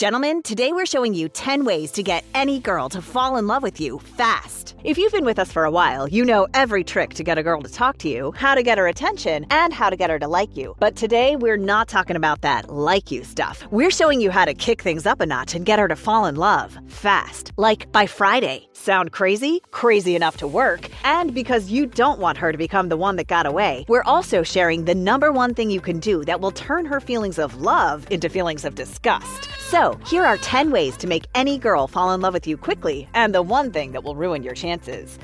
Gentlemen, today we're showing you 10 ways to get any girl to fall in love with you fast. If you've been with us for a while, you know every trick to get a girl to talk to you, how to get her attention, and how to get her to like you. But today we're not talking about that like you stuff. We're showing you how to kick things up a notch and get her to fall in love fast, like by Friday. Sound crazy? Crazy enough to work. And because you don't want her to become the one that got away, we're also sharing the number one thing you can do that will turn her feelings of love into feelings of disgust. So, here are 10 ways to make any girl fall in love with you quickly, and the one thing that will ruin your chances.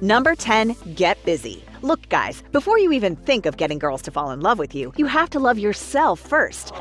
Number 10, get busy. Look, guys, before you even think of getting girls to fall in love with you, you have to love yourself first.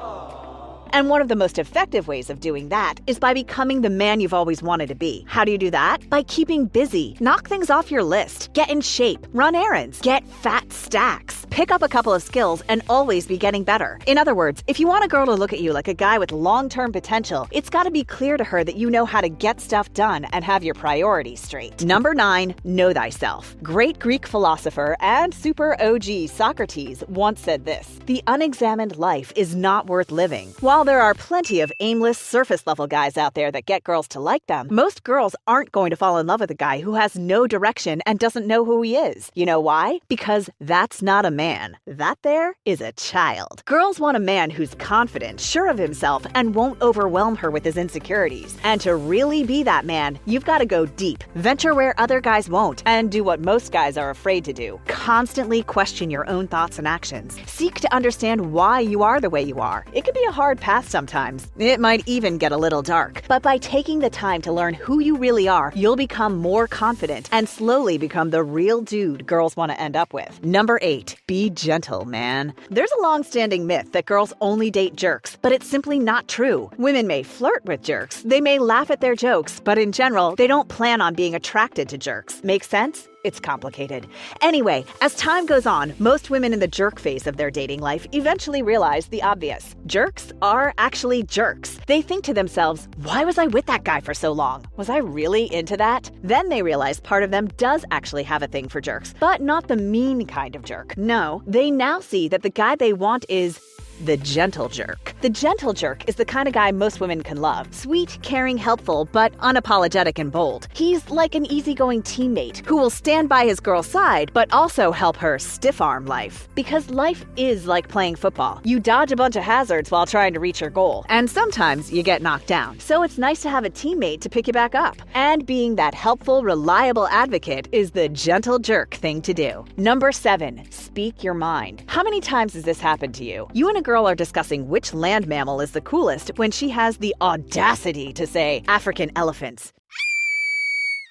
And one of the most effective ways of doing that is by becoming the man you've always wanted to be. How do you do that? By keeping busy. Knock things off your list. Get in shape. Run errands. Get fat stacks. Pick up a couple of skills and always be getting better. In other words, if you want a girl to look at you like a guy with long term potential, it's got to be clear to her that you know how to get stuff done and have your priorities straight. Number nine, know thyself. Great Greek philosopher and super OG Socrates once said this The unexamined life is not worth living. While there are plenty of aimless, surface level guys out there that get girls to like them, most girls aren't going to fall in love with a guy who has no direction and doesn't know who he is. You know why? Because that's not a man. That there is a child. Girls want a man who's confident, sure of himself, and won't overwhelm her with his insecurities. And to really be that man, you've got to go deep, venture where other guys won't, and do what most guys are afraid to do. Constantly question your own thoughts and actions. Seek to understand why you are the way you are. It can be a hard path sometimes. It might even get a little dark. But by taking the time to learn who you really are, you'll become more confident and slowly become the real dude girls want to end up with. Number eight, be gentle, man. There's a long standing myth that girls only date jerks, but it's simply not true. Women may flirt with jerks, they may laugh at their jokes, but in general, they don't plan on being attracted to jerks. Make sense? It's complicated. Anyway, as time goes on, most women in the jerk phase of their dating life eventually realize the obvious. Jerks are actually jerks. They think to themselves, why was I with that guy for so long? Was I really into that? Then they realize part of them does actually have a thing for jerks, but not the mean kind of jerk. No, they now see that the guy they want is the gentle jerk. The gentle jerk is the kind of guy most women can love. Sweet, caring, helpful, but unapologetic and bold. He's like an easygoing teammate who will stand by his girl's side, but also help her stiff arm life. Because life is like playing football. You dodge a bunch of hazards while trying to reach your goal, and sometimes you get knocked down. So it's nice to have a teammate to pick you back up. And being that helpful, reliable advocate is the gentle jerk thing to do. Number seven, speak your mind. How many times has this happened to you? You and a girl are discussing which land mammal is the coolest when she has the audacity to say African elephants.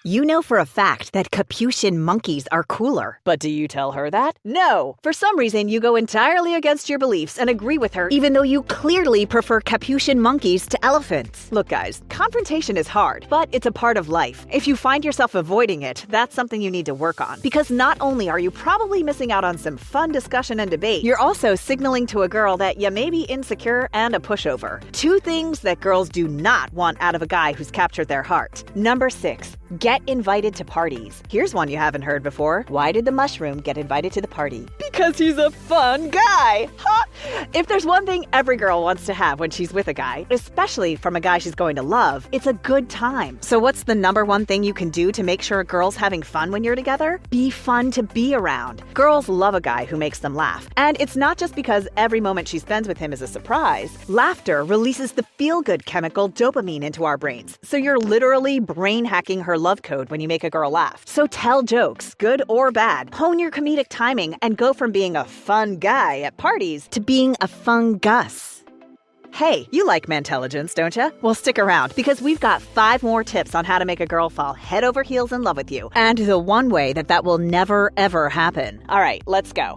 You know for a fact that Capuchin monkeys are cooler. But do you tell her that? No. For some reason, you go entirely against your beliefs and agree with her, even though you clearly prefer Capuchin monkeys to elephants. Look, guys, confrontation is hard, but it's a part of life. If you find yourself avoiding it, that's something you need to work on. Because not only are you probably missing out on some fun discussion and debate, you're also signaling to a girl that you may be insecure and a pushover. Two things that girls do not want out of a guy who's captured their heart. Number six, get invited to parties. Here's one you haven't heard before. Why did the mushroom get invited to the party? Because he's a fun guy. Ha! If there's one thing every girl wants to have when she's with a guy, especially from a guy she's going to love, it's a good time. So, what's the number one thing you can do to make sure a girl's having fun when you're together? Be fun to be around. Girls love a guy who makes them laugh. And it's not just because every moment she spends with him is a surprise. Laughter releases the feel good chemical dopamine into our brains. So, you're literally brain hacking her love code when you make a girl laugh. So, tell jokes, good or bad. Hone your comedic timing and go from being a fun guy at parties to being a fungus. Hey, you like Mantelligence, don't you? Well, stick around because we've got five more tips on how to make a girl fall head over heels in love with you, and the one way that that will never ever happen. All right, let's go.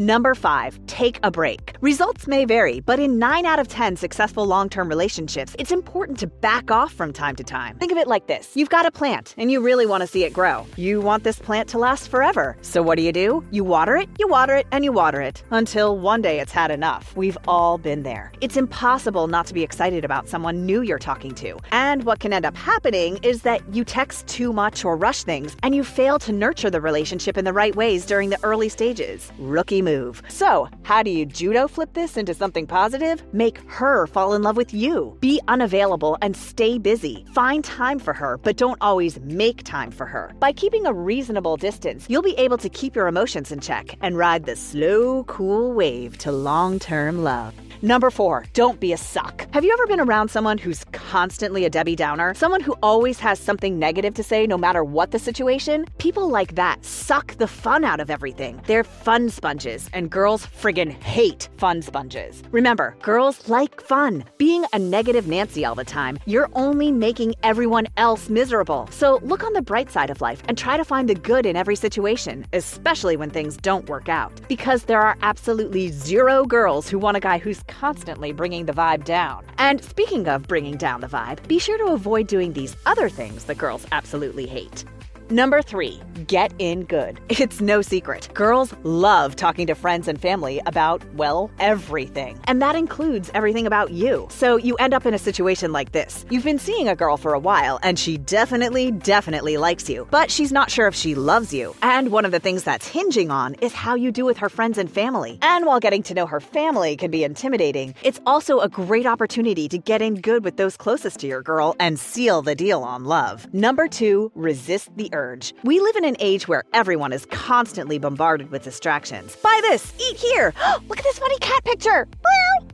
Number five, take a break. Results may vary, but in 9 out of 10 successful long term relationships, it's important to back off from time to time. Think of it like this you've got a plant and you really want to see it grow. You want this plant to last forever. So what do you do? You water it, you water it, and you water it until one day it's had enough. We've all been there. It's impossible not to be excited about someone new you're talking to. And what can end up happening is that you text too much or rush things and you fail to nurture the relationship in the right ways during the early stages. Rookie move. So, how do you judo flip this into something positive? Make her fall in love with you. Be unavailable and stay busy. Find time for her, but don't always make time for her. By keeping a reasonable distance, you'll be able to keep your emotions in check and ride the slow, cool wave to long term love. Number four, don't be a suck. Have you ever been around someone who's constantly a Debbie Downer? Someone who always has something negative to say no matter what the situation? People like that suck the fun out of everything. They're fun sponges, and girls friggin' hate fun sponges. Remember, girls like fun. Being a negative Nancy all the time, you're only making everyone else miserable. So look on the bright side of life and try to find the good in every situation, especially when things don't work out. Because there are absolutely zero girls who want a guy who's constantly bringing the vibe down. And speaking of bringing down the vibe, be sure to avoid doing these other things that girls absolutely hate. Number three, get in good. It's no secret. Girls love talking to friends and family about, well, everything. And that includes everything about you. So you end up in a situation like this. You've been seeing a girl for a while, and she definitely, definitely likes you, but she's not sure if she loves you. And one of the things that's hinging on is how you do with her friends and family. And while getting to know her family can be intimidating, it's also a great opportunity to get in good with those closest to your girl and seal the deal on love. Number two, resist the urge. We live in an age where everyone is constantly bombarded with distractions. Buy this, eat here. Look at this funny cat picture.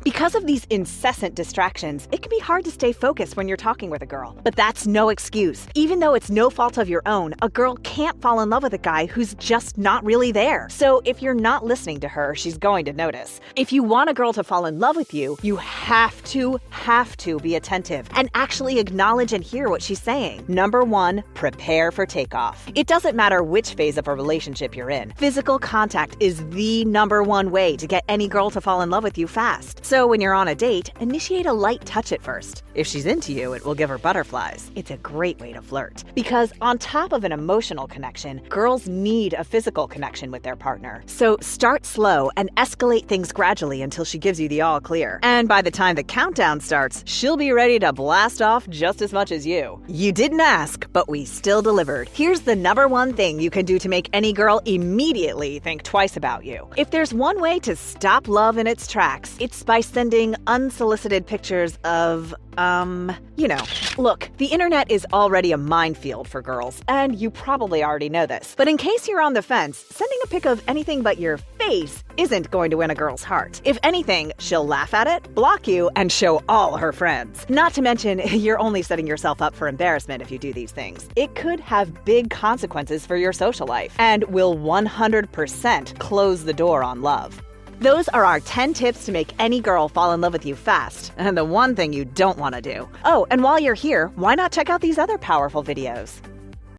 Because of these incessant distractions, it can be hard to stay focused when you're talking with a girl. But that's no excuse. Even though it's no fault of your own, a girl can't fall in love with a guy who's just not really there. So if you're not listening to her, she's going to notice. If you want a girl to fall in love with you, you have to, have to be attentive and actually acknowledge and hear what she's saying. Number one, prepare for takeoff. It doesn't matter which phase of a relationship you're in, physical contact is the number one way to get any girl to fall in love with you fast. So when you're on a date, initiate a light touch at first. If she's into you, it will give her butterflies. It's a great way to flirt. Because on top of an emotional connection, girls need a physical connection with their partner. So start slow and escalate things gradually until she gives you the all clear. And by the time the countdown starts, she'll be ready to blast off just as much as you. You didn't ask, but we still delivered. Here's the number one thing you can do to make any girl immediately think twice about you. If there's one way to stop love in its tracks, it's by sending unsolicited pictures of um, you know. Look, the internet is already a minefield for girls, and you probably already know this. But in case you're on the fence, sending a pic of anything but your face isn't going to win a girl's heart. If anything, she'll laugh at it, block you, and show all her friends. Not to mention, you're only setting yourself up for embarrassment if you do these things. It could have big consequences for your social life and will 100% close the door on love. Those are our 10 tips to make any girl fall in love with you fast, and the one thing you don't want to do. Oh, and while you're here, why not check out these other powerful videos?